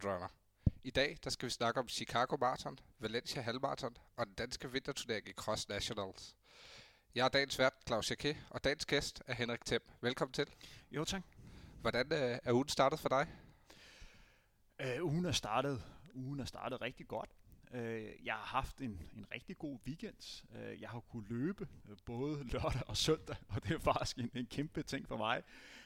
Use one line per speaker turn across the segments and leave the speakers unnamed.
Frontrunner. I dag der skal vi snakke om Chicago Marathon, Valencia Halvmarathon og den danske vinterturnering i Cross Nationals. Jeg er dagens vært, Claus Jacquet, og dagens gæst er Henrik Thiem. Velkommen til.
Jo, tak.
Hvordan øh, er ugen startet for dig?
Uh, ugen er startet, ugen er startet rigtig godt. Uh, jeg har haft en, en rigtig god weekend. Uh, jeg har kunnet løbe uh, både lørdag og søndag, og det er faktisk en, en kæmpe ting for mig,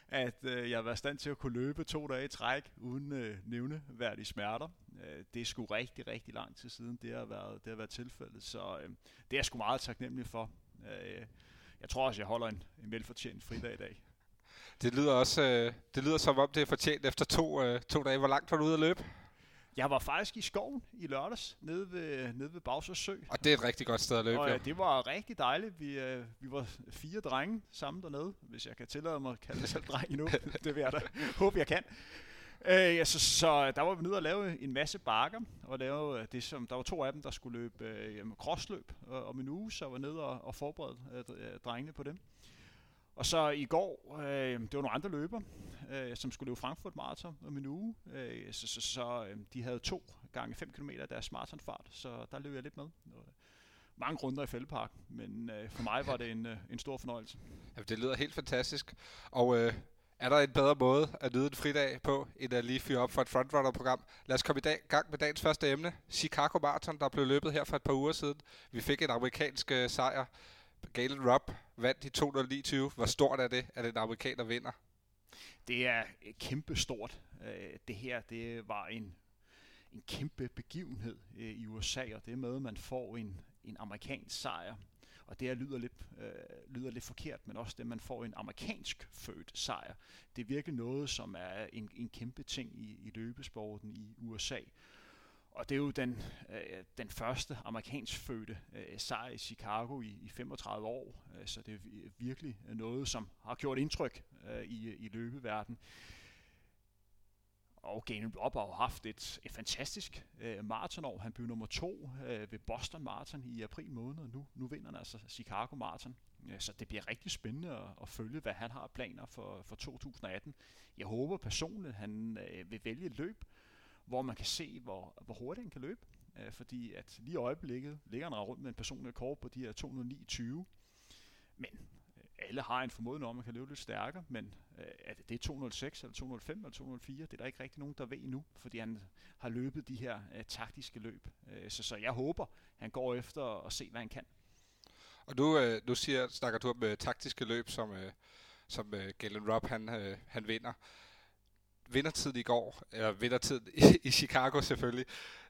at øh, jeg har været i stand til at kunne løbe to dage i træk uden øh, nævneværdige smerter. Øh, det er sgu rigtig, rigtig lang tid siden, det har været, det har været tilfældet, så øh, det er jeg sgu meget taknemmelig for. Øh, jeg tror også, jeg holder en, en velfortjent fridag i dag.
Det lyder også øh, det lyder som om, det er fortjent efter to, øh, to dage. Hvor langt var du ude at løbe?
Jeg var faktisk i skoven i lørdags, nede ved, nede ved Bagsers Sø.
Og det er et rigtig godt sted at løbe,
Og ja, det var rigtig dejligt. Vi, øh, vi var fire drenge sammen dernede, hvis jeg kan tillade mig at kalde mig selv dreng endnu. det vil jeg da håbe, jeg kan. Øh, ja, så, så der var vi nede og lave en masse bakker, og lave øh, det som, der var to af dem, der skulle løbe øh, jamen, crossløb øh, om en uge, så var nede og, og forberedte øh, øh, drengene på dem. Og så i går, øh, det var nogle andre løber, øh, som skulle løbe Frankfurt Marathon om en uge. Øh, så så, så øh, de havde to gange 5 km af deres maratonfart, så der løb jeg lidt med. Øh, mange runder i Fældepark, men øh, for mig var det en, øh, en stor fornøjelse.
Jamen, det lyder helt fantastisk. Og øh, er der en bedre måde at nyde en fridag på, end at lige fyre op for et frontrunner-program? Lad os komme i dag, gang med dagens første emne. Chicago Marathon, der blev løbet her for et par uger siden. Vi fik en amerikansk øh, sejr. Galen Rupp vandt i 229. Hvor stort er det, at en amerikaner vinder?
Det er øh, kæmpestort. kæmpe stort. Det her, det var en, en kæmpe begivenhed øh, i USA, og det med, at man får en, en amerikansk sejr. Og det her lyder lidt, øh, lyder lidt forkert, men også det, at man får en amerikansk født sejr. Det er virkelig noget, som er en, en kæmpe ting i, i løbesporten i USA. Og det er jo den, øh, den første amerikansk fødte øh, sejr i Chicago i, i 35 år, øh, så det er virkelig noget, som har gjort indtryk øh, i, i løbeverdenen. Og Galen Robb har jo haft et, et fantastisk øh, maratonår. Han blev nummer to øh, ved Boston Marathon i april måned, og nu, nu vinder han altså Chicago Marathon. Så det bliver rigtig spændende at, at følge, hvad han har planer for, for 2018. Jeg håber personligt, at han øh, vil vælge løb, hvor man kan se, hvor, hvor hurtigt han kan løbe. Øh, fordi at lige i øjeblikket ligger han rundt med en personlig rekord på de her 209.20. Men øh, alle har en formodning om, at man kan løbe lidt stærkere, men øh, er det, det er 206 eller 205 eller 204, det er der ikke rigtig nogen, der ved endnu, fordi han har løbet de her øh, taktiske løb. Øh, så, så jeg håber, han går efter og se, hvad han kan.
Og nu, øh, nu siger, snakker du om øh, taktiske løb, som, øh, som øh, Galen Rupp han, øh, han vinder vindertid i går, eller vindertid i, i Chicago selvfølgelig,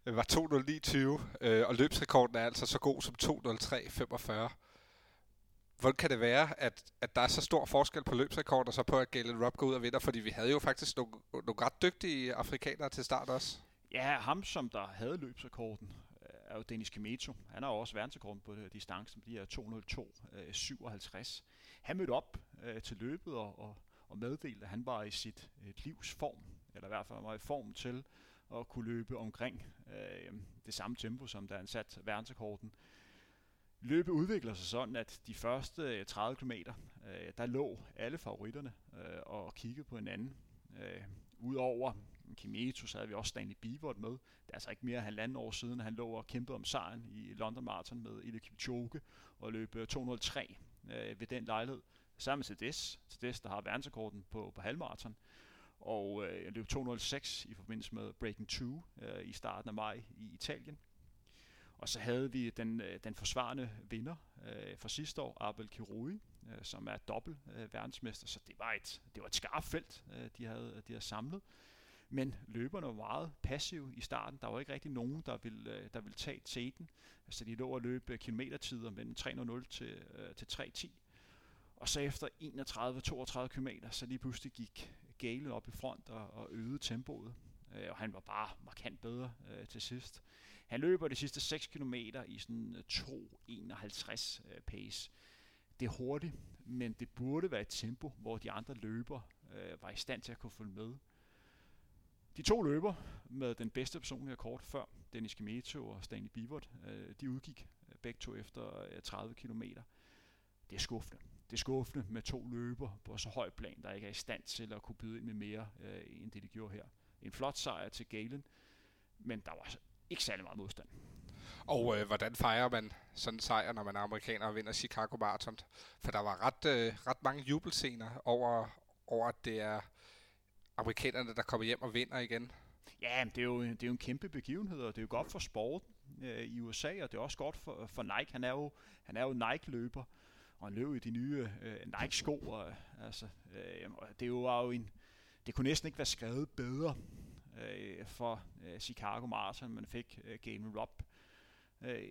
øh, var 2.09.20, øh, og løbsrekorden er altså så god som 2.03.45. Hvordan kan det være, at, at der er så stor forskel på løbsrekorder, så på at Galen Rupp går ud og vinder? Fordi vi havde jo faktisk nogle, nogle ret dygtige afrikanere til start også.
Ja, ham som der havde løbsrekorden, øh, er jo Dennis Kemeto. Han har også verdensrekorden på øh, distancen, de er 202,57. Han mødte op øh, til løbet og, og, og meddelte, at han var i sit et livs form, eller i hvert fald var i form til at kunne løbe omkring øh, det samme tempo, som da han satte verdensrekorden. Løbet udvikler sig sådan, at de første øh, 30 km, øh, der lå alle favoritterne øh, og kiggede på hinanden. Øh, Udover Kimeto, så havde vi også Stanley Bivort med. Det er altså ikke mere end halvanden år siden, han lå og kæmpede om sejren i London Marathon med Eliud Kipchoge og løb øh, 203 øh, ved den lejlighed. Sammen med Cedes. Cedes, der har verdensrekorden på, på halvmarathon, og øh, løb 206 i forbindelse med Breaking 2 øh, i starten af maj i Italien. Og så havde vi den, øh, den forsvarende vinder øh, fra sidste år, Abel Kirui, øh, som er dobbelt øh, verdensmester, så det var et, det var et skarpt felt, øh, de, havde, de havde samlet. Men løberne var meget passive i starten. Der var ikke rigtig nogen, der ville, øh, der ville tage teten. Så de lå og løbe øh, kilometertider mellem 3.00 til, øh, til 3.10. Og så efter 31-32 km, så lige pludselig gik Gale op i front og, og øgede tempoet. Øh, og han var bare markant bedre øh, til sidst. Han løber de sidste 6 km i sådan øh, 2.51 øh, pace. Det er hurtigt, men det burde være et tempo, hvor de andre løber øh, var i stand til at kunne følge med. De to løber med den bedste personlige rekord før, Dennis Kimeto og Stanley Bivot, øh, de udgik øh, begge to efter øh, 30 km. Det er skuffende. Det er skuffende med to løber på så høj plan, der ikke er i stand til at kunne byde ind med mere, øh, end det de gjorde her. en flot sejr til Galen, men der var ikke særlig meget modstand.
Og øh, hvordan fejrer man sådan en sejr, når man er amerikaner og vinder Chicago Marathon? For der var ret, øh, ret mange jubelscener over, over, at det er amerikanerne, der kommer hjem og vinder igen.
Ja, det er, jo, det er jo en kæmpe begivenhed, og det er jo godt for sporten øh, i USA, og det er også godt for, for Nike. Han er jo, han er jo Nike-løber, og han løb i de nye øh, Nike-sko. Og, altså, øh, det er jo en, det kunne næsten ikke være skrevet bedre øh, for øh, Chicago Marathon, man fik øh, Game Rob øh,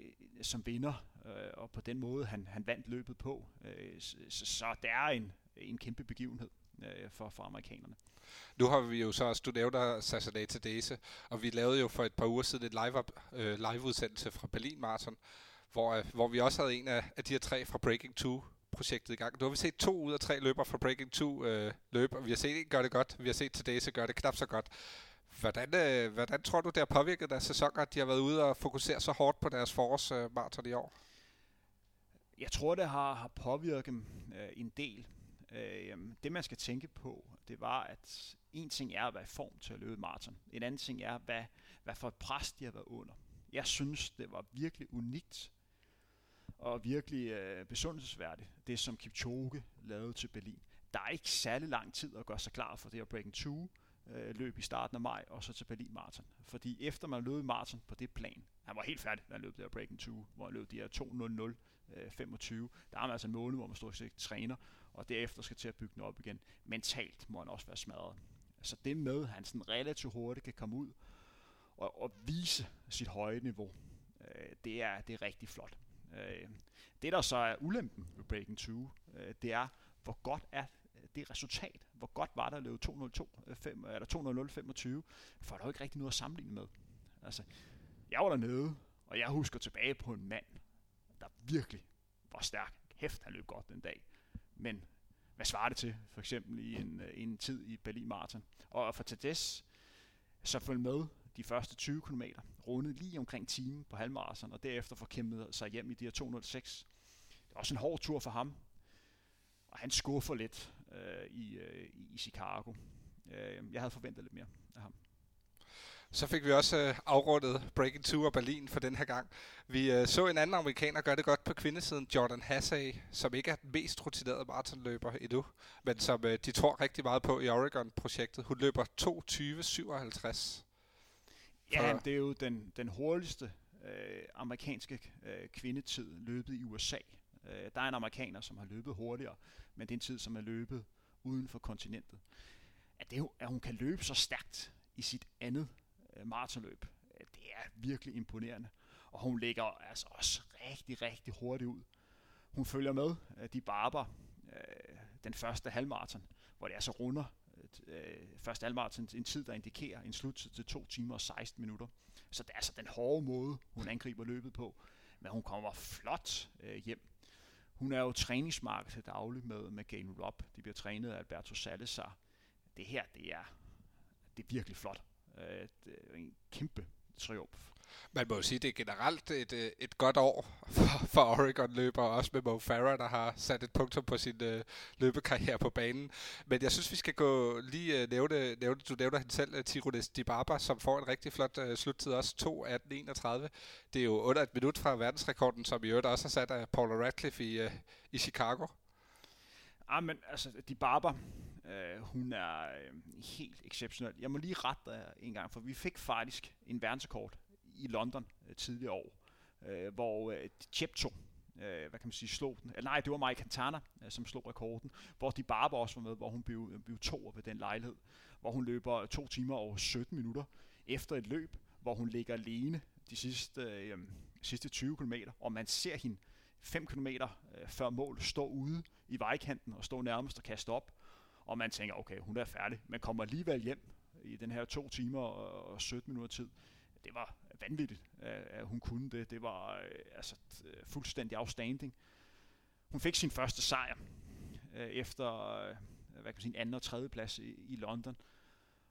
som vinder, øh, og på den måde han, han vandt løbet på. Øh, så, så det er en, en kæmpe begivenhed øh, for, for amerikanerne.
Nu har vi jo så også, du nævner Saturday to og vi lavede jo for et par uger siden et live, øh, live-udsendelse fra Berlin Marathon, hvor, øh, hvor vi også havde en af, af de her tre fra Breaking 2 projektet i gang. Nu har vi set to ud af tre løber fra Breaking 2 øh, løb, og vi har set en gøre det godt, vi har set Tadese gøre det knap så godt. Hvordan, øh, hvordan tror du, det har påvirket deres sæson, at de har været ude og fokusere så hårdt på deres forårsmarathon øh, i år?
Jeg tror, det har, har påvirket dem øh, en del. Øh, det man skal tænke på, det var, at en ting er at være i form til at løbe maraton. En anden ting er, hvad, hvad for et pres de har været under. Jeg synes, det var virkelig unikt og virkelig øh, besundelsesværdigt, det som Kipchoge lavede til Berlin. Der er ikke særlig lang tid at gøre sig klar for det her Breaking 2 øh, løb i starten af maj, og så til Berlin Marathon. Fordi efter man løb maraton på det plan, han var helt færdig, da han løb det her Breaking 2, hvor han løb de her 2.00 øh, 25. Der har man altså en måned, hvor man står set træner, og derefter skal til at bygge den op igen. Mentalt må han også være smadret. Så det med, at han sådan relativt hurtigt kan komme ud og, og vise sit høje niveau, øh, det, er, det er rigtig flot. Øh, det, der så er ulempen ved Breaking 2, øh, det er, hvor godt er det resultat. Hvor godt var der at løbe 202, 5, eller 2.00.25, for der er jo ikke rigtig noget at sammenligne med. Altså, jeg var dernede, og jeg husker tilbage på en mand, der virkelig var stærk. Hæft, han løb godt den dag. Men hvad svarer det til, for eksempel i en, øh, en tid i Berlin Marathon? Og for Tades, så følg med de første 20 km, rundet lige omkring timen på halvmarathon, og derefter får kæmpet sig hjem i de her 206. Det er også en hård tur for ham, og han skuffer lidt øh, i, øh, i Chicago. Øh, jeg havde forventet lidt mere af ham.
Så fik vi også øh, afrundet Breaking 2 og Berlin for den her gang. Vi øh, så en anden amerikaner gøre det godt på kvindesiden, Jordan Hassay, som ikke er den mest rutinerede maratonløber endnu, men som øh, de tror rigtig meget på i Oregon-projektet. Hun løber 2.20.57.
Ja, det er jo den, den hurtigste øh, amerikanske øh, kvindetid løbet i USA. Øh, der er en amerikaner, som har løbet hurtigere, men det er en tid, som er løbet uden for kontinentet. At, det, at hun kan løbe så stærkt i sit andet øh, maratonløb, øh, det er virkelig imponerende. Og hun ligger altså også rigtig, rigtig hurtigt ud. Hun følger med øh, de barber øh, den første halvmarathon, hvor det altså runder Øh, øh, første halvmarathon en tid, der indikerer en sluttid til 2 timer og 16 minutter. Så det er altså den hårde måde, hun angriber løbet på. Men hun kommer flot øh, hjem. Hun er jo træningsmarked til daglig med, med Gain Rob. De bliver trænet af Alberto Salazar. Det her, det er, det er virkelig flot. Øh, det er en kæmpe triumf.
Man må jo sige, at det er generelt et, øh, et godt år for, for Oregon-løber, også med Mo Farah, der har sat et punktum på sin øh, løbekarriere på banen. Men jeg synes, vi skal gå lige øh, nævne, nævne, du nævner hende selv, øh, Tirunes Dibaba, som får en rigtig flot øh, sluttid, også 2 31 Det er jo under et minut fra verdensrekorden, som i øvrigt også har sat af Paula Radcliffe i, øh, i Chicago.
Ah, men altså, Dibaba, øh, hun er øh, helt exceptionel. Jeg må lige rette dig en gang, for vi fik faktisk en verdensrekord i London øh, tidligere år, øh, hvor øh, Chepto, øh, hvad kan man sige, slog den. Eller nej, det var Mike Cantana, øh, som slog rekorden, hvor de Barber også var med, hvor hun blev, øh, blev to ved den lejlighed, hvor hun løber to timer og 17 minutter efter et løb, hvor hun ligger alene de sidste, øh, sidste 20 km, og man ser hende 5 km øh, før mål stå ude i vejkanten og stå nærmest og kaste op, og man tænker, okay, hun er færdig, men kommer alligevel hjem i den her to timer og 17 minutter tid. Det var vanvittigt, at hun kunne det. Det var øh, altså fuldstændig outstanding. Hun fik sin første sejr øh, efter øh, hvad kan man sige, anden og tredje plads i, i London.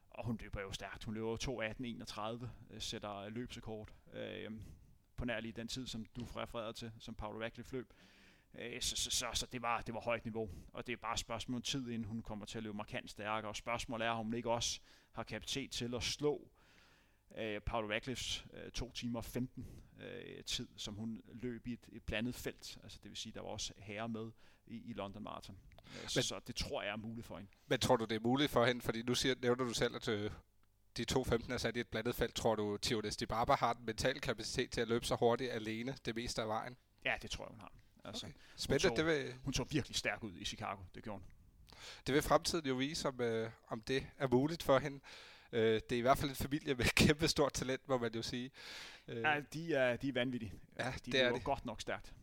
Og hun løber jo stærkt. Hun løber 2.18.31, øh, sætter løbsrekord øh, på nærlig den tid, som du refererede til, som Paul Radcliffe løb. Øh, så, så, så, så det, var, det var højt niveau, og det er bare spørgsmål om tid, inden hun kommer til at løbe markant stærkere, og spørgsmålet er, om hun ikke også har kapacitet til at slå øh, Paul Radcliffe's øh, 2 timer 15 øh, tid, som hun løb i et, et blandet felt. Altså det vil sige, der var også herre med i, i London Marathon. Øh, men, så det tror jeg er muligt for hende.
Men tror du, det er muligt for hende? Fordi nu siger, nævner du selv, at øh, de to 15 er sat i et blandet felt. Tror du, Theo Destibaba har den mentale kapacitet til at løbe så hurtigt alene det meste af vejen?
Ja, det tror jeg, hun har.
Altså, okay. Spændende,
hun, så,
det vil...
hun så virkelig stærk ud i Chicago, det gjorde hun.
Det vil fremtiden jo vise, om, øh, om det er muligt for hende. Øh, det er i hvert fald en familie med kæmpe stort talent, må man jo sige.
Øh, ja, de er, de er vanvittige. Ja, de det er det. godt nok stærkt.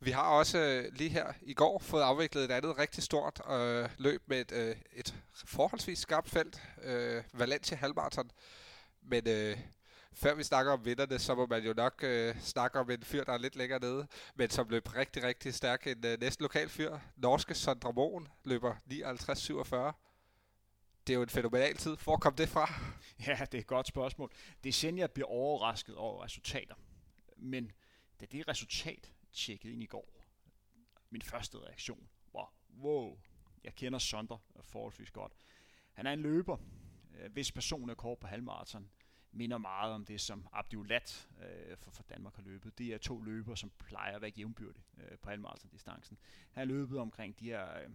Vi har også øh, lige her i går fået afviklet et andet rigtig stort øh, løb med et, øh, et forholdsvis skarpt felt. Øh, Valencia Halmarathon. Men øh, før vi snakker om vinderne, så må man jo nok øh, snakke om en fyr, der er lidt længere nede, men som løb rigtig, rigtig stærk. En øh, næsten lokal fyr, norske Sondre Moen, løber 59-47 det er jo en fænomenal tid. Hvor kom det fra?
Ja, det er et godt spørgsmål. Det er sjældent, jeg bliver overrasket over resultater. Men da det resultat tjekkede ind i går, min første reaktion var, wow, jeg kender Sonder forholdsvis godt. Han er en løber, øh, hvis person er kort på halvmarathon, minder meget om det, som Abdulat øh, for, for Danmark har løbet. Det er to løbere, som plejer at være jævnbyrde øh, på halvmarathon-distancen. Han har løbet omkring de her øh,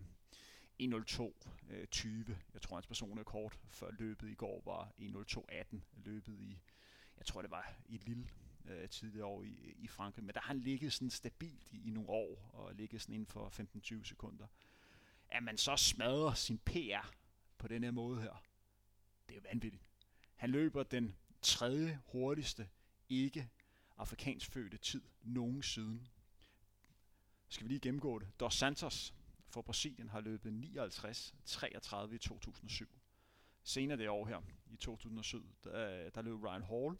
1.02.20. 20. Øh, jeg tror, hans personlige kort før løbet i går var 1.02.18. Løbet i, jeg tror, det var i Lille øh, tidligere år i, i Frankrig. Men der har han ligget sådan stabilt i, i nogle år, og ligget sådan inden for 15-20 sekunder. At man så smadrer sin PR på den her måde her, det er vanvittigt. Han løber den tredje hurtigste ikke afrikansk fødte tid nogensinde. Skal vi lige gennemgå det. Dos Santos, for Brasilien har løbet 59-33 i 2007. Senere det år her, i 2007, der, der løb Ryan Hall,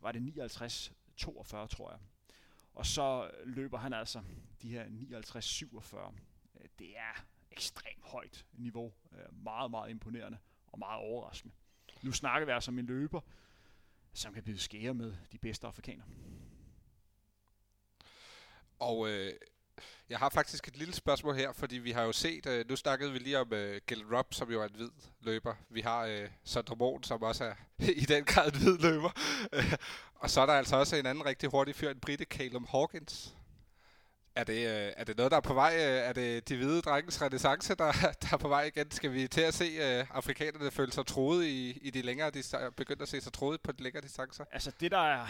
var det 59-42, tror jeg. Og så løber han altså de her 59-47. Det er ekstremt højt niveau. Meget, meget imponerende og meget overraskende. Nu snakker vi altså om en løber, som kan blive skære med de bedste afrikanere.
Og øh, jeg har faktisk et lille spørgsmål her, fordi vi har jo set, øh, nu snakkede vi lige om øh, Gil Rupp, som jo er en hvid løber. Vi har øh, Sondre Mohn, som også er i den grad en hvid løber. og så er der altså også en anden rigtig hurtig fyr, en brite, Calum Hawkins. Er det, øh, er det noget, der er på vej? Øh, er det de hvide drengens renaissance, der, der er på vej igen? Skal vi til at se øh, afrikanerne føle sig troede i, i de længere distancer, begynde at se sig troede på de længere distancer?
Altså det, der er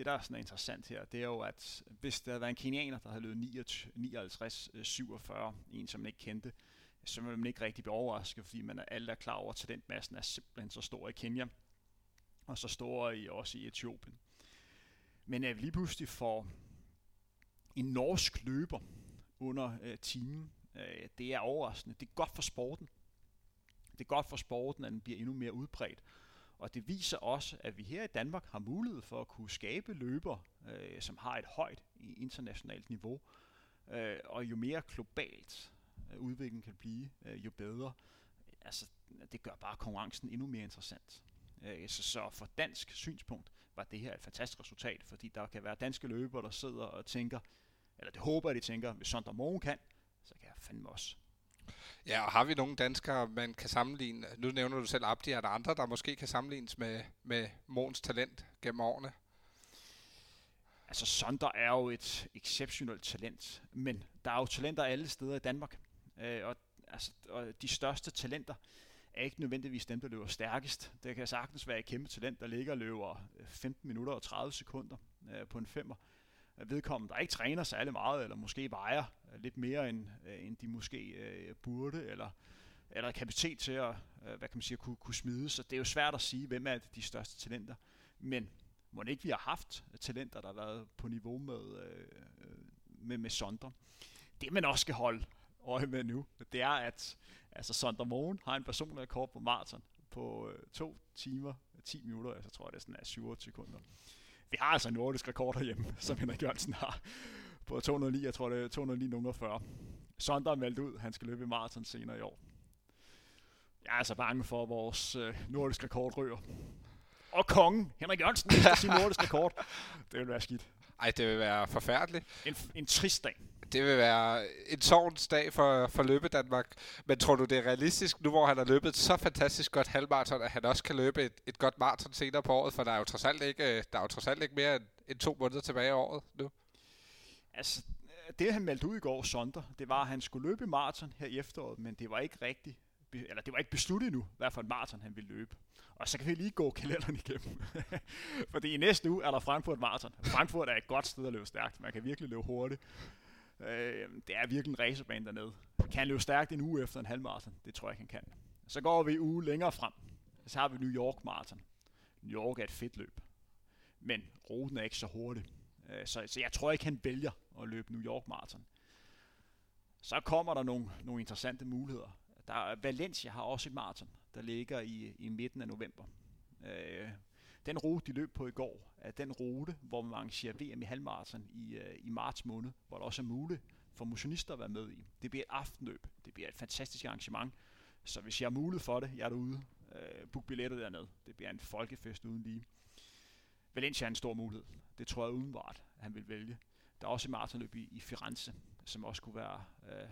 det, der er sådan interessant her, det er jo, at hvis der havde været en kenianer, der havde løbet 59-47, en som man ikke kendte, så ville man ikke rigtig blive overrasket, fordi man er alle er klar over, at talentmassen er simpelthen så stor i Kenya, og så stor i, også i Etiopien. Men at vi lige pludselig får en norsk løber under øh, timen, øh, det er overraskende. Det er godt for sporten. Det er godt for sporten, at den bliver endnu mere udbredt. Og det viser også, at vi her i Danmark har mulighed for at kunne skabe løber, øh, som har et højt internationalt niveau. Øh, og jo mere globalt øh, udviklingen kan blive, øh, jo bedre. Altså, det gør bare konkurrencen endnu mere interessant. Øh, så, så for dansk synspunkt var det her et fantastisk resultat, fordi der kan være danske løbere, der sidder og tænker, eller det håber jeg, de tænker, hvis Sondre Mogen kan, så kan jeg fandme også.
Ja, og har vi nogle danskere, man kan sammenligne? Nu nævner du selv Abdi, er der andre, der måske kan sammenlignes med, med Måns talent gennem årene?
Altså, Sonder er jo et exceptionelt talent, men der er jo talenter alle steder i Danmark. Øh, og, altså, og de største talenter er ikke nødvendigvis dem, der løber stærkest. Det kan sagtens være et kæmpe talent, der ligger og løber øh, 15 minutter og 30 sekunder øh, på en femmer vedkommende, der ikke træner særlig meget, eller måske vejer øh, lidt mere, end, øh, end de måske øh, burde, eller, eller kapacitet til at, øh, hvad kan man sige, kunne, kunne smide. Så det er jo svært at sige, hvem er de største talenter. Men må ikke vi har haft talenter, der har været på niveau med, øh, øh, med, med Sondre. Det man også skal holde øje med nu, det er, at altså Sondre Mogen har en personlig rekord på maraton på øh, 2 timer, 10 minutter, altså tror jeg det er sådan er 7 sekunder vi har altså en nordisk rekord herhjemme, som Henrik Jørgensen har på 209, jeg tror det er 209 40. Sonder er meldt ud, han skal løbe i maraton senere i år. Jeg er altså bange for, at vores øh, nordiske rekord ryger. Og kongen, Henrik Jørgensen, skal sige nordisk rekord. Det vil være skidt.
Ej, det vil være forfærdeligt.
En, en trist dag.
Det vil være en sovens dag for, for løbe Danmark. Men tror du, det er realistisk, nu hvor han har løbet så fantastisk godt halvmarathon, at han også kan løbe et, et godt maraton senere på året? For der er jo trods alt ikke, øh, der er jo trods alt ikke mere end, end to måneder tilbage i året nu.
Altså, det han meldte ud i går, Sonder, det var, at han skulle løbe maraton her i efteråret, men det var ikke rigtigt, eller det var ikke besluttet endnu, hvad for en maraton han ville løbe. Og så kan vi lige gå kalenderen igennem. Fordi i næste uge er der Frankfurt Marathon. Frankfurt er et godt sted at løbe stærkt. Man kan virkelig løbe hurtigt. Øh, det er virkelig en racerbane dernede. Kan han løbe stærkt en uge efter en halvmarathon? Det tror jeg ikke, han kan. Så går vi en uge længere frem. Så har vi New York Marathon. New York er et fedt løb. Men ruten er ikke så hurtig. Øh, så, så jeg tror ikke, han vælger at løbe New York Marathon. Så kommer der nogle, nogle interessante muligheder. Der, Valencia har også et maraton, der ligger i, i midten af november. Øh, den rute, de løb på i går, er den rute, hvor man arrangerer VM i halvmarathon i, øh, i marts måned, hvor det også er muligt for motionister at være med i. Det bliver et aftenløb. Det bliver et fantastisk arrangement. Så hvis jeg har mulighed for det, jeg er derude, Øh, book billetter dernede. Det bliver en folkefest uden lige. Valencia er en stor mulighed. Det tror jeg udenbart, at han vil vælge. Der er også et maratonløb i, i Firenze, som også kunne være øh,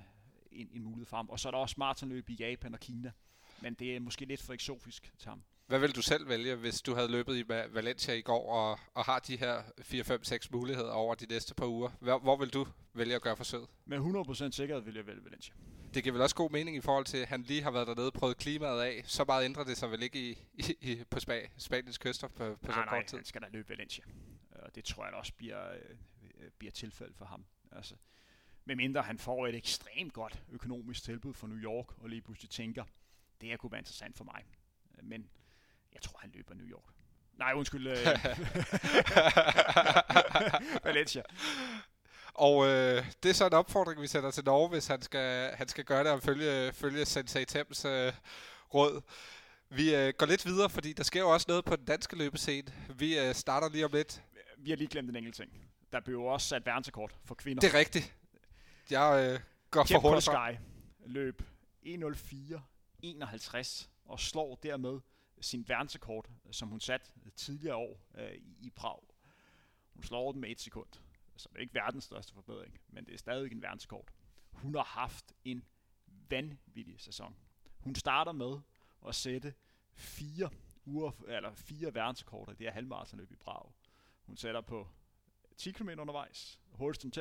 en, en mulighed for ham. Og så er der også maratonløb i Japan og Kina. Men det er måske lidt for eksotisk til ham.
Hvad vil du selv vælge, hvis du havde løbet i Valencia i går og, og har de her 4, 5, 6 muligheder over de næste par uger? Hvor, hvor vil du vælge at gøre forsøget?
Med 100% sikkerhed vil jeg vælge Valencia.
Det giver vel også god mening i forhold til, at han lige har været dernede og prøvet klimaet af. Så meget ændrer det sig vel ikke i, i, i på Spa, Spaniens kyster på, på
nej,
så kort tid?
Nej, han skal da løbe Valencia. Og det tror jeg også bliver, øh, bliver tilfældet for ham. Altså, medmindre han får et ekstremt godt økonomisk tilbud fra New York, og lige pludselig tænker, det her kunne være interessant for mig. Men jeg tror, han løber New York. Nej, undskyld. Øh, Valencia.
Og øh, det er så en opfordring, vi sætter til Norge, hvis han skal, han skal gøre det og følge, følge Sensei Temps øh, råd. Vi øh, går lidt videre, fordi der sker jo også noget på den danske løbescene. Vi øh, starter lige om lidt.
Vi har lige glemt en enkelt ting. Der blev også sat verdensrekord for kvinder.
Det er rigtigt. Jeg øh, går Kjem for hurtigt
Sky løb 1.04.51 og slår dermed sin verdensrekord, som hun satte tidligere år øh, i, i Prag. Hun slår den med et sekund. Så det er ikke verdens største forbedring, men det er stadig en verdensrekord. Hun har haft en vanvittig sæson. Hun starter med at sætte fire, uger, eller fire verdensrekorder i det her halvmarathonløb i Prag. Hun sætter på 10 km undervejs, hurtigst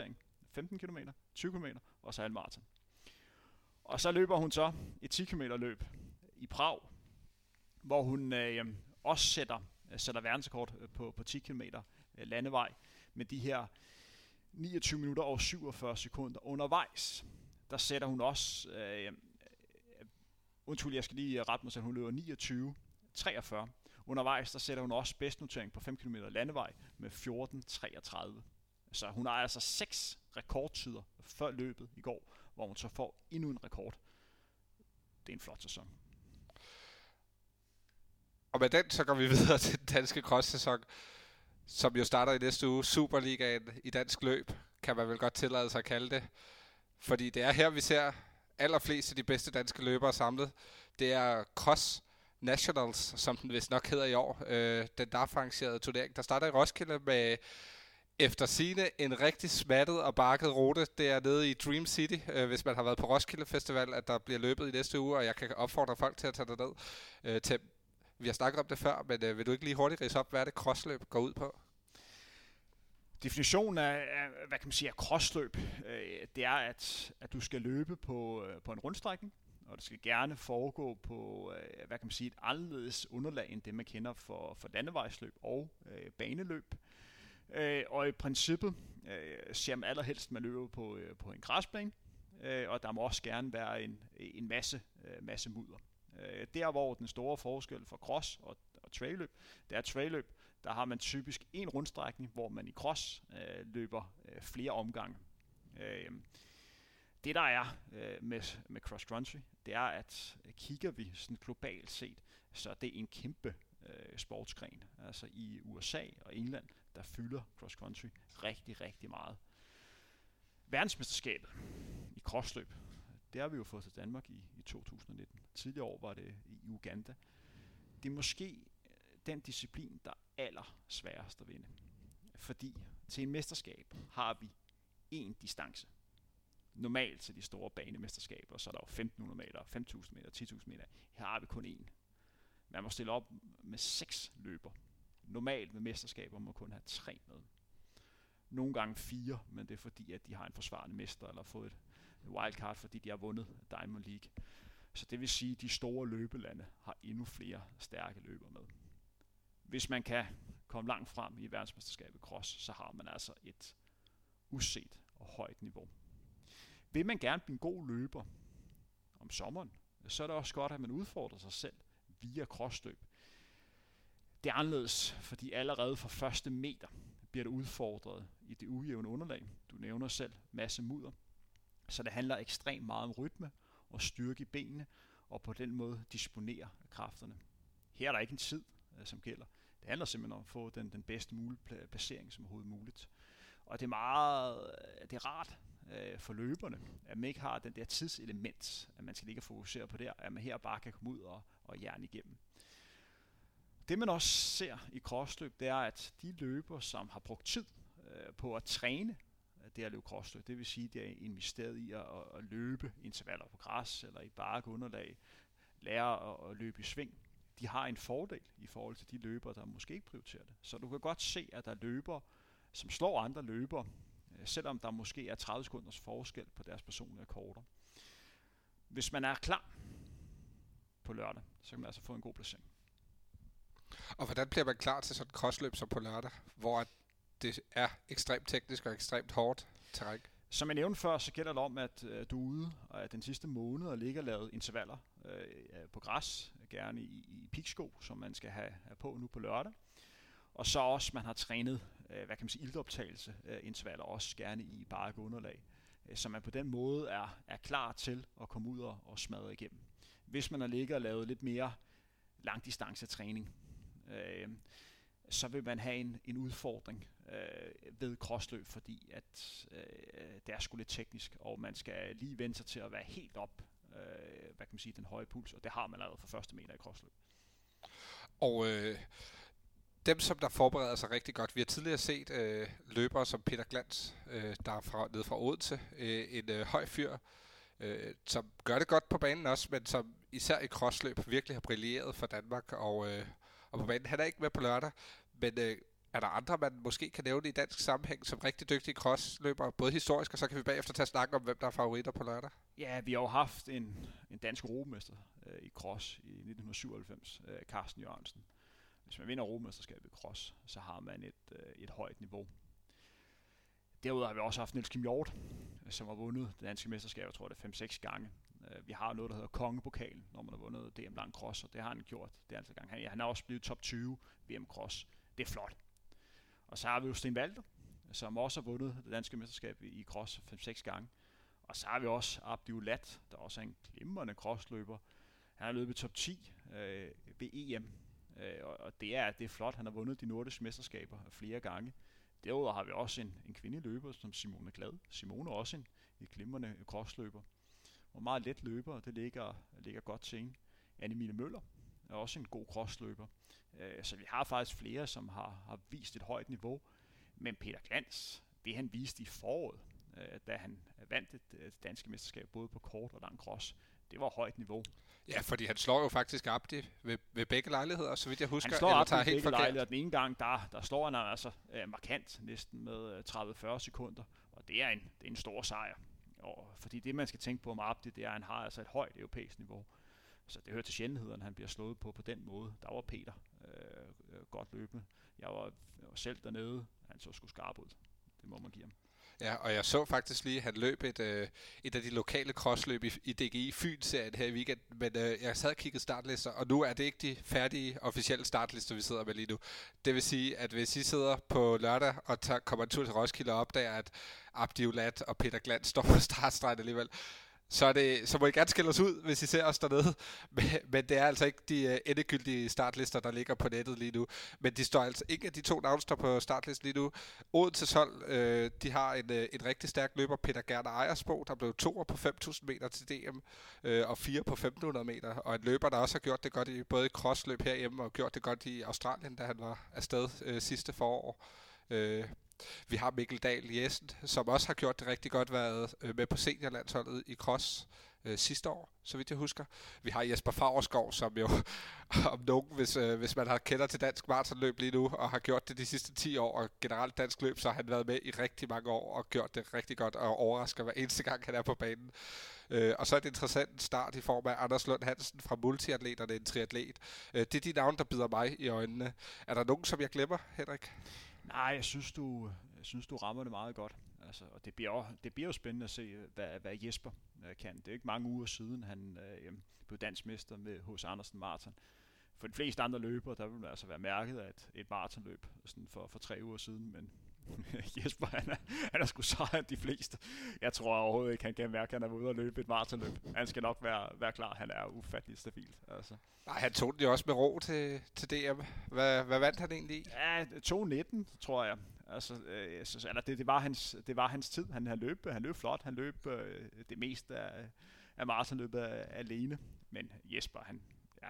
15 km, 20 km og så halvmarathon. Og så løber hun så et 10 km løb i Prag, hvor hun øh, også sætter, øh, sætter verdensrekord øh, på, på 10 km øh, landevej med de her 29 minutter og 47 sekunder undervejs. Der sætter hun også, øh, undskyld, jeg skal lige rette mig, så hun løber 29 43. Undervejs, der sætter hun også bedstnotering på 5 km landevej med 14.33. Så hun har altså seks rekordtider før løbet i går, hvor hun så får endnu en rekord. Det er en flot sæson.
Og med den, så går vi videre til den danske cross-sæson, som jo starter i næste uge. Superligaen i dansk løb, kan man vel godt tillade sig at kalde det. Fordi det er her, vi ser allerflest af de bedste danske løbere samlet. Det er Cross Nationals, som den vist nok hedder i år. Øh, den der arrangerede turnering, der starter i Roskilde med efter sine en rigtig smattet og bakket rute. Det er nede i Dream City, øh, hvis man har været på Roskilde Festival, at der bliver løbet i næste uge, og jeg kan opfordre folk til at tage det ned. Øh, til, vi har snakket om det før, men øh, vil du ikke lige hurtigt rise op, hvad er det crossløb går ud på?
Definitionen af, af hvad kan man sige, af crossløb, øh, det er, at, at du skal løbe på, øh, på en rundstrækning, og det skal gerne foregå på, øh, hvad kan man sige, et anderledes underlag end det, man kender for, for landevejsløb og øh, baneløb. Øh, og i princippet øh, ser man allerhelst, man løber på, øh, på en græsbane, øh, og der må også gerne være en, en masse, øh, masse mudder. Øh, der hvor den store forskel for cross og, og trailløb, det er trailløb, der har man typisk en rundstrækning, hvor man i cross øh, løber øh, flere omgange. Øh, det der er øh, med, med cross country, det er, at øh, kigger vi sådan globalt set, så det er en kæmpe øh, sportsgren. Altså i USA og England, der fylder cross country rigtig, rigtig meget. Verdensmesterskabet i crossløb, det har vi jo fået til Danmark i, i 2019. Tidligere år var det i Uganda. Det er måske øh, den disciplin, der er aller sværest at vinde. Fordi til en mesterskab har vi en distance. Normalt til de store banemesterskaber, så er der jo 1500 meter, 5000 meter, 10.000 meter. Her har vi kun en. Man må stille op med seks løber. Normalt med mesterskaber må kun have tre med. Nogle gange fire, men det er fordi, at de har en forsvarende mester, eller fået et wildcard, fordi de har vundet Diamond League. Så det vil sige, at de store løbelande har endnu flere stærke løber med. Hvis man kan komme langt frem i verdensmesterskabet cross, så har man altså et uset og højt niveau. Vil man gerne blive en god løber om sommeren, så er det også godt, at man udfordrer sig selv via crossløb. Det er anderledes, fordi allerede fra første meter bliver du udfordret i det ujævne underlag. Du nævner selv masse mudder. Så det handler ekstremt meget om rytme og styrke i benene, og på den måde disponere kræfterne. Her er der ikke en tid, øh, som gælder. Det handler simpelthen om at få den, den bedste mulige placering som overhovedet muligt. Og det er meget, øh, det er rart øh, for løberne, at man ikke har den der tidselement, at man skal ligge og fokusere på der, at man her bare kan komme ud og, og jern igennem. Det man også ser i crossløb, det er, at de løber, som har brugt tid øh, på at træne øh, det at løbe crossløb, det vil sige, at det er investeret i at, at løbe intervaller på græs eller i underlag, lære at, at løbe i sving, de har en fordel i forhold til de løbere, der måske ikke prioriterer det. Så du kan godt se, at der er løbere, som slår andre løbere, øh, selvom der måske er 30 sekunders forskel på deres personlige rekorder. Hvis man er klar på lørdag, så kan man altså få en god placering.
Og hvordan bliver man klar til sådan et crossløb som på lørdag, hvor det er ekstremt teknisk og ekstremt hårdt terræn?
Som jeg nævnte før, så gælder det om, at øh, du er ude og at den sidste måned og ligger lavet intervaller øh, øh, på græs, gerne i, i piksko, som man skal have, have på nu på lørdag. Og så også, man har trænet, øh, hvad kan man sige, iltoptagelse øh, intervaller, også gerne i bare underlag. Øh, så man på den måde er, er klar til at komme ud og, og smadre igennem. Hvis man har ligget og lavet lidt mere langdistancetræning, øh, så vil man have en, en udfordring øh, ved crossløb, fordi at øh, det er sgu lidt teknisk, og man skal lige vente sig til at være helt op, øh, hvad kan man sige, den høje puls, og det har man allerede for første meter i crossløb.
Og øh, dem, som der forbereder sig rigtig godt, vi har tidligere set øh, løbere som Peter Glans, øh, der er fra, nede fra Odense, øh, en øh, høj fyr, øh, som gør det godt på banen også, men som især i crossløb virkelig har brilleret for Danmark, og, øh, og på banen, han er ikke med på lørdag, men øh, er der andre, man måske kan nævne i dansk sammenhæng som rigtig dygtige crossløbere, både historisk, og så kan vi bagefter tage snak om, hvem der er favoritter på lørdag?
Ja, vi har jo haft en, en dansk europamester øh, i cross i 1997, øh, Carsten Jørgensen. Hvis man vinder europamesterskabet i cross, så har man et, øh, et højt niveau. Derudover har vi også haft Niels Kim Hjort, øh, som har vundet det danske mesterskab, jeg tror det er 5-6 gange. Øh, vi har noget, der hedder Kongepokalen, når man har vundet DM Lang Cross, og det har han gjort det er altså gang. Han, han er også blevet top 20 VM Cross. Det er flot. Og så har vi jo Sten Valter, som også har vundet det danske mesterskab i cross 5-6 gange. Og så har vi også Abdi Ulat, der også er en glimrende crossløber. Han har løbet top 10 øh, ved EM, øh, og det er, det er flot. Han har vundet de nordiske mesterskaber flere gange. Derudover har vi også en, en kvindelig løber som Simone Glad. Simone er også en, en glimrende crossløber. Og meget let løber, og det ligger, ligger godt til en. Annemile Møller er også en god crossløber. Øh, så vi har faktisk flere, som har, har vist et højt niveau. Men Peter Glans, det han viste i foråret, øh, da han vandt det, danske mesterskab både på kort og lang cross, det var højt niveau.
Ja, fordi han slår jo faktisk Abdi ved, ved begge lejligheder, så vidt jeg husker.
Han slår Abdi ved begge lejligheder. Den ene gang, der, der slår han altså øh, markant, næsten med 30-40 øh, sekunder. Og det er en, det er en stor sejr. Og fordi det, man skal tænke på om Abdi, det er, at han har altså et højt europæisk niveau. Så det hører til sjældenhederne, han bliver slået på på den måde. Der var Peter øh, øh godt løbende. Jeg var, jeg var selv dernede, han så sgu skarp ud. Det må man give ham.
Ja, og jeg så faktisk lige, at han løb et, øh, et af de lokale crossløb i, i DGI Fyn-serien her i weekend, men øh, jeg sad og kiggede startlister, og nu er det ikke de færdige officielle startlister, vi sidder med lige nu. Det vil sige, at hvis I sidder på lørdag og tager, kommer en tur til Roskilde og opdager, at Abdi Ulat og Peter Glans står på startstregen alligevel, så, er det, så må I gerne skille os ud, hvis I ser os dernede. Men, men det er altså ikke de øh, endegyldige startlister, der ligger på nettet lige nu. Men de står altså ikke, de to navne står på startlisten lige nu. Odense hold, øh, de har en, uh, en rigtig stærk løber, Peter Gerner Ejersbo, der blev to på 5.000 meter til DM, øh, og fire på 1.500 meter. Og en løber, der også har gjort det godt i både i crossløb herhjemme, og gjort det godt i Australien, da han var afsted øh, sidste forår. Øh, vi har Mikkel Dahl Jessen, som også har gjort det rigtig godt, været øh, med på seniorlandsholdet i cross øh, sidste år, så vidt jeg husker. Vi har Jesper Fagerskov, som jo om nogen, hvis, øh, hvis man har kender til dansk maratonløb lige nu, og har gjort det de sidste 10 år, og generelt dansk løb, så har han været med i rigtig mange år, og gjort det rigtig godt, og overrasker hver eneste gang, han er på banen. Øh, og så er det interessant start i form af Anders Lund Hansen fra Multiatleterne, en triatlet. Øh, det er de navne, der bider mig i øjnene. Er der nogen, som jeg glemmer, Henrik?
Nej, jeg synes, du, jeg synes, du rammer det meget godt. Altså, og det bliver, jo, det bliver jo spændende at se, hvad, hvad Jesper øh, kan. Det er ikke mange uger siden, han øh, blev dansmester med hos Andersen Martin. For de fleste andre løbere, der vil altså være mærket af et, et maratonløb sådan for, for tre uger siden, men Jesper, han er, han er sgu sejere de fleste. Jeg tror overhovedet ikke, han kan mærke, at han er ude og løbe et maratonløb. Han skal nok være, være klar. Han er ufattelig stabil. Altså.
Nej, han tog den jo også med ro til, til DM. Hvad, hvad vandt han egentlig i?
Ja, 2.19, tror jeg. Altså, øh, så, eller det, det, var hans, det var hans tid. Han, han, løb, han løb flot. Han løb øh, det meste af, af maratonløbet alene. Men Jesper, han, ja,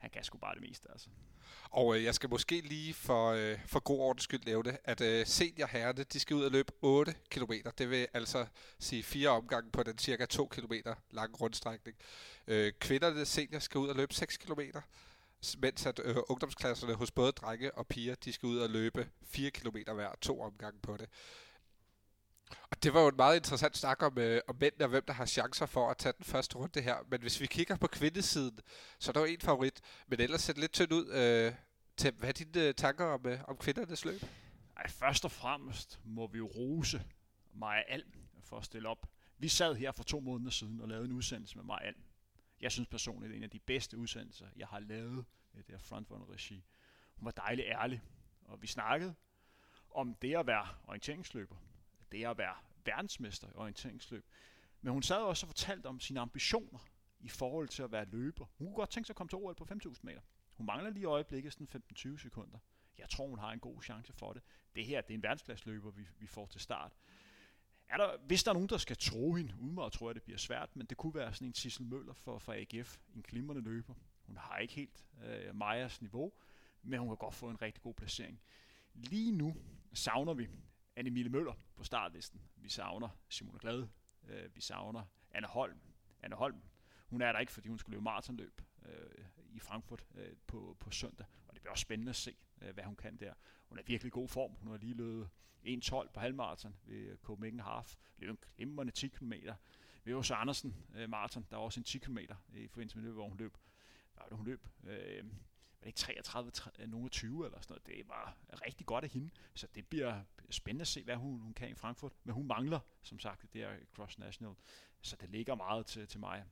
han kan sgu bare det meste. Altså.
Og øh, jeg skal måske lige for, øh, for god ordens skyld lave det, at øh, seniorherrene, de skal ud og løbe 8 km. Det vil altså sige fire omgange på den cirka 2 km lange rundstrækning. Øh, kvinderne senior skal ud og løbe 6 km mens at øh, ungdomsklasserne hos både drenge og piger, de skal ud og løbe 4 km hver, to omgange på det. Og det var jo en meget interessant snak om, øh, om mænd og hvem der har chancer for at tage den første runde her. Men hvis vi kigger på kvindesiden, så er der jo en favorit. Men ellers ser det lidt tyndt ud. Øh, til, hvad er dine øh, tanker om, øh, om kvindernes løb?
Ej, først og fremmest må vi jo rose Maja Alm for at stille op. Vi sad her for to måneder siden og lavede en udsendelse med Maja Alm. Jeg synes personligt, det er en af de bedste udsendelser, jeg har lavet i det her frontrunner-regi. Hun var dejlig ærlig, og vi snakkede om det at være orienteringsløber, det at være verdensmester i orienteringsløb. Men hun sad også og fortalte om sine ambitioner i forhold til at være løber. Hun kunne godt tænke sig at komme til OL på 5.000 meter. Hun mangler lige i øjeblikket sådan 15-20 sekunder. Jeg tror, hun har en god chance for det. Det her, det er en verdensklasseløber, vi, vi får til start. Er der, hvis der er nogen, der skal tro hende, umiddelbart tror jeg, det bliver svært, men det kunne være sådan en Sissel Møller for, for AGF, en glimrende løber. Hun har ikke helt øh, Majas niveau, men hun kan godt få en rigtig god placering. Lige nu savner vi Anne Møller på startlisten. Vi savner Simone Glade. Øh, vi savner Anne Holm. Anne Holm, hun er der ikke, fordi hun skulle løbe maratonløb øh, i Frankfurt øh, på, på søndag. Og det bliver også spændende at se, øh, hvad hun kan der. Hun er virkelig god form. Hun har lige løbet 1.12 på halvmarathon ved Copenhagen Half. Løb en glimrende 10 km. Ved Åsa Andersen øh, maraton, der var også en 10 km i forbindelse med løbet, hvor hun løb. Hvad var det, hun løb? Øh, var det ikke 33, 30, øh, nogen 20 eller sådan noget. Det var rigtig godt af hende. Så det bliver spændende at se, hvad hun, hun kan i Frankfurt. Men hun mangler, som sagt, det her Cross National. Så det ligger meget til, til mig.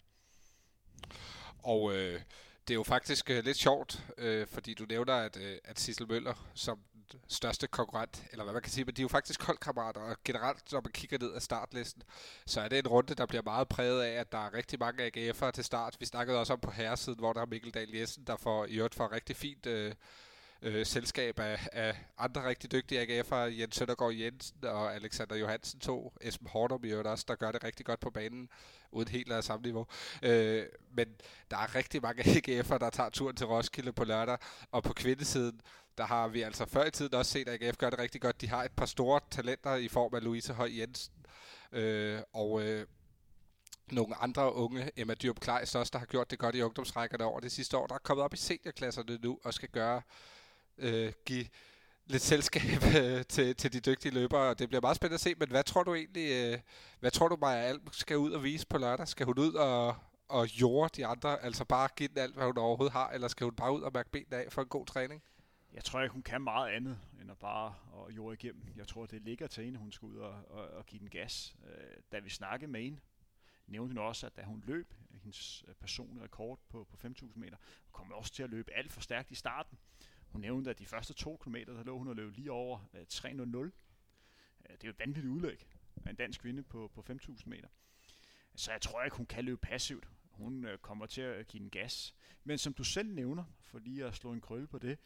Og øh, det er jo faktisk øh, lidt sjovt, øh, fordi du nævner, at, øh, at Sissel Møller som største konkurrent, eller hvad man kan sige, men de er jo faktisk holdkammerater, og generelt, når man kigger ned af startlisten, så er det en runde, der bliver meget præget af, at der er rigtig mange AGF'ere til start. Vi snakkede også om på herresiden, hvor der er Mikkel Dahl Jessen, der får i øvrigt for rigtig fint øh, øh, selskab af, af andre rigtig dygtige AGF'ere, Jens Søndergaard Jensen og Alexander Johansen to, Esben Hornum i øvrigt også, der gør det rigtig godt på banen, uden helt af samme niveau. Øh, men der er rigtig mange AGF'ere, der tager turen til Roskilde på lørdag, og på kvindesiden, der har vi altså før i tiden også set, at AGF gør det rigtig godt. De har et par store talenter i form af Louise Høj Jensen, øh, og øh, nogle andre unge, Emma Dyrup Kleis også, der har gjort det godt i ungdomsrækkerne over det sidste år, der er kommet op i seniorklasserne nu og skal gøre øh, give lidt selskab øh, til, til de dygtige løbere, og det bliver meget spændende at se, men hvad tror du egentlig, øh, hvad tror du Maja Alm skal ud og vise på lørdag? Skal hun ud og, og jorde de andre, altså bare give den alt, hvad hun overhovedet har, eller skal hun bare ud og mærke benene af for en god træning?
Jeg tror ikke, hun kan meget andet, end at bare at jorde igennem. Jeg tror, det ligger til hende, hun skal ud og, og, og give den gas. Øh, da vi snakkede med hende, nævnte hun også, at da hun løb hendes øh, personlige rekord på, på 5.000 meter, kom hun også til at løbe alt for stærkt i starten. Hun nævnte, at de første to kilometer, der lå hun og løb lige over øh, 3.00. Øh, det er jo et vanvittigt udlæg af en dansk kvinde på, på 5.000 meter. Så jeg tror ikke, hun kan løbe passivt. Hun øh, kommer til at give en gas. Men som du selv nævner, for lige at slå en krølle på det,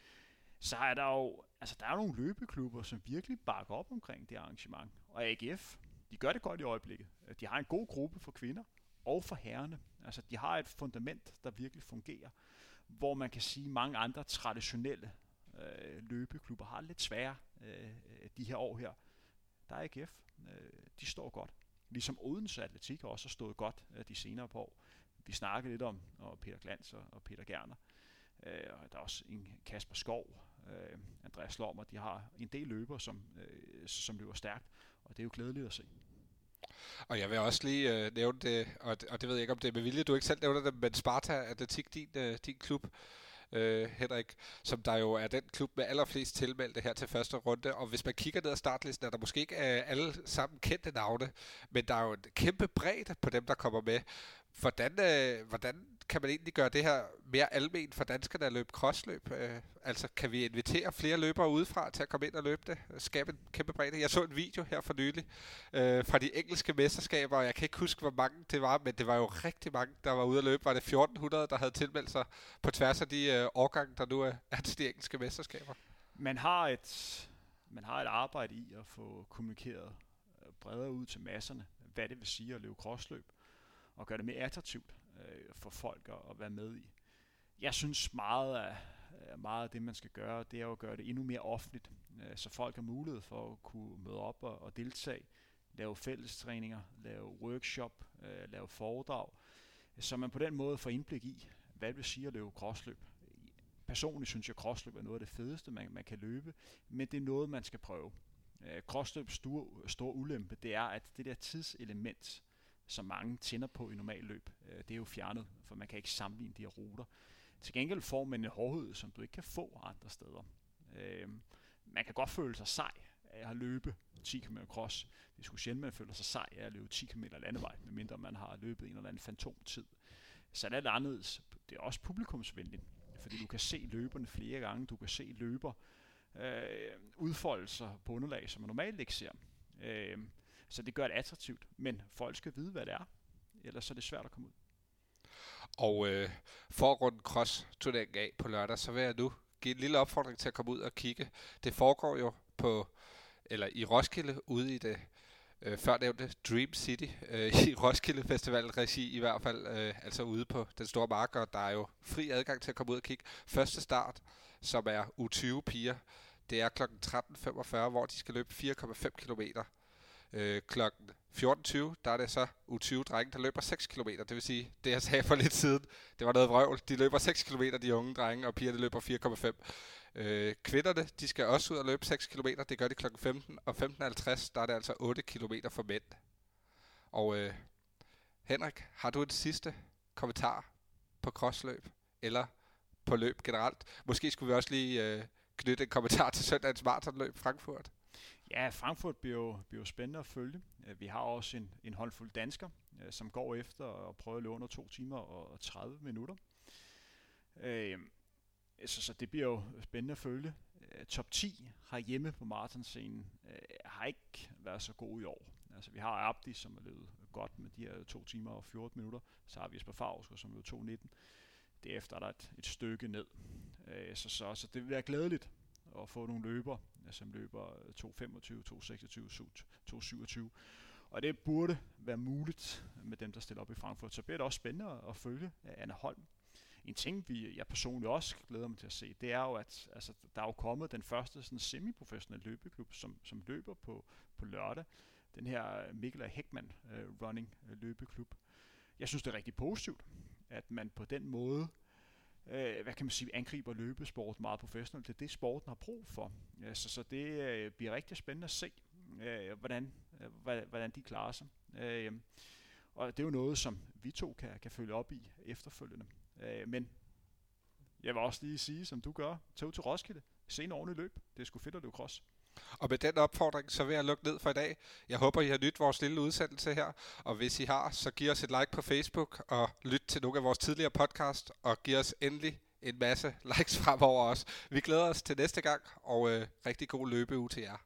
så er der jo altså, der er nogle løbeklubber, som virkelig bakker op omkring det arrangement. Og AGF, de gør det godt i øjeblikket. De har en god gruppe for kvinder og for herrene. Altså, de har et fundament, der virkelig fungerer hvor man kan sige, at mange andre traditionelle øh, løbeklubber har lidt svære øh, de her år her, der er AGF, øh, de står godt. Ligesom Odense Atletik også har stået godt øh, de senere på år. Vi snakkede lidt om og Peter Glans og, og Peter Gerner. Øh, og der er også en Kasper Skov, øh, Andreas Lommer, de har en del løber, som, øh, som løber stærkt, og det er jo glædeligt at se.
Og jeg vil også lige øh, nævne det, og, og det ved jeg ikke, om det er med vilje, du ikke selv nævner det, men Sparta Atletik, din, øh, din klub, øh, Henrik, som der jo er den klub med allerflest tilmeldte her til første runde. Og hvis man kigger ned ad startlisten, er der måske ikke øh, alle sammen kendte navne, men der er jo en kæmpe bredde på dem, der kommer med. Hvordan, øh, hvordan kan man egentlig gøre det her mere almen for danskerne at løbe crossløb? Øh, altså, kan vi invitere flere løbere udefra til at komme ind og løbe det? Skabe en kæmpe bredde? Jeg så en video her for nylig øh, fra de engelske mesterskaber, og jeg kan ikke huske, hvor mange det var, men det var jo rigtig mange, der var ude at løbe. Var det 1400, der havde tilmeldt sig på tværs af de øh, årgange, der nu er, er til de engelske mesterskaber?
Man har et, man har et arbejde i at få kommunikeret øh, bredere ud til masserne, hvad det vil sige at løbe crossløb, og gøre det mere attraktivt øh, for folk at, at være med i. Jeg synes meget af, meget af det, man skal gøre, det er at gøre det endnu mere offentligt, øh, så folk har mulighed for at kunne møde op og, og deltage, lave fællestræninger, lave workshop, øh, lave foredrag, så man på den måde får indblik i, hvad det vil sige at løbe crossløb. Personligt synes jeg, at crossløb er noget af det fedeste, man, man kan løbe, men det er noget, man skal prøve. Øh, crossløbs store, store ulempe, det er, at det der tidselement, som mange tænder på i normal løb, øh, det er jo fjernet, for man kan ikke sammenligne de her ruter. Til gengæld får man en hårdhed, som du ikke kan få andre steder. Øh, man kan godt føle sig sej af at løbe 10 km cross. Det skulle sjældent, man føler sig sej af at løbe 10 km landevej, medmindre man har løbet en eller anden fantomtid. Så er det anderledes. Det er også publikumsvenligt, fordi du kan se løberne flere gange. Du kan se løber øh, udfoldelser på underlag, som man normalt ikke ser. Øh, så det gør det attraktivt, men folk skal vide, hvad det er, ellers er det svært at komme ud.
Og øh, for at runde cross turneringen af på lørdag, så vil jeg nu give en lille opfordring til at komme ud og kigge. Det foregår jo på, eller i Roskilde, ude i det øh, førnævnte Dream City, øh, i Roskilde Festival regi i hvert fald, øh, altså ude på den store mark, og der er jo fri adgang til at komme ud og kigge. Første start, som er U20 piger, det er kl. 13.45, hvor de skal løbe 4,5 kilometer Øh, klokken 14.20, der er det så U20-drenge, der løber 6 km. Det vil sige, det jeg sagde for lidt siden, det var noget vrøvl. De løber 6 km, de unge drenge, og pigerne løber 4,5. Øh, kvinderne, de skal også ud og løbe 6 km. Det gør de klokken 15. Og 15.50, der er det altså 8 km for mænd. Og øh, Henrik, har du et sidste kommentar på crossløb? Eller på løb generelt? Måske skulle vi også lige øh, knytte en kommentar til søndagens maratonløb Frankfurt.
Ja, Frankfurt bliver jo, bliver jo spændende at følge. Vi har også en, en håndfuld dansker, som går efter at prøve at løbe under 2 timer og 30 minutter. Øh, så, så det bliver jo spændende at følge. Top 10 har hjemme på maratonscenen øh, har ikke været så god i år. Altså vi har Abdi, som er løbet godt med de her 2 timer og 14 minutter. Så har vi Jesper Favsker, som løb 2.19. Derefter er der et, et stykke ned. Øh, så, så, så det vil være glædeligt at få nogle løber, Øh, som løber 2.25, 2.26, 2.27. Og det burde være muligt med dem, der stiller op i Frankfurt. Så bliver det også spændende at følge øh, Anne Holm. En ting, vi, jeg personligt også glæder mig til at se, det er jo, at altså, der er jo kommet den første sådan, semi-professionelle løbeklub, som, som løber på, på lørdag. Den her Mikkel Heckmann uh, øh, Running uh, løbeklub. Jeg synes, det er rigtig positivt, at man på den måde øh, hvad kan man sige, angriber løbesport meget professionelt. Det er det, sporten har brug for. Ja, så, så det øh, bliver rigtig spændende at se, øh, hvordan, øh, hvordan de klarer sig. Øh, og det er jo noget, som vi to kan, kan følge op i efterfølgende. Øh, men jeg vil også lige sige, som du gør, tag ud til Roskilde, se en ordentlig løb. Det er sgu fedt at løbe cross.
Og med den opfordring, så vil jeg lukke ned for i dag. Jeg håber, I har nydt vores lille udsendelse her. Og hvis I har, så giv os et like på Facebook og lyt til nogle af vores tidligere podcast. Og giv os endelig en masse likes fremover også. Vi glæder os til næste gang, og øh, rigtig god løbeuge til jer.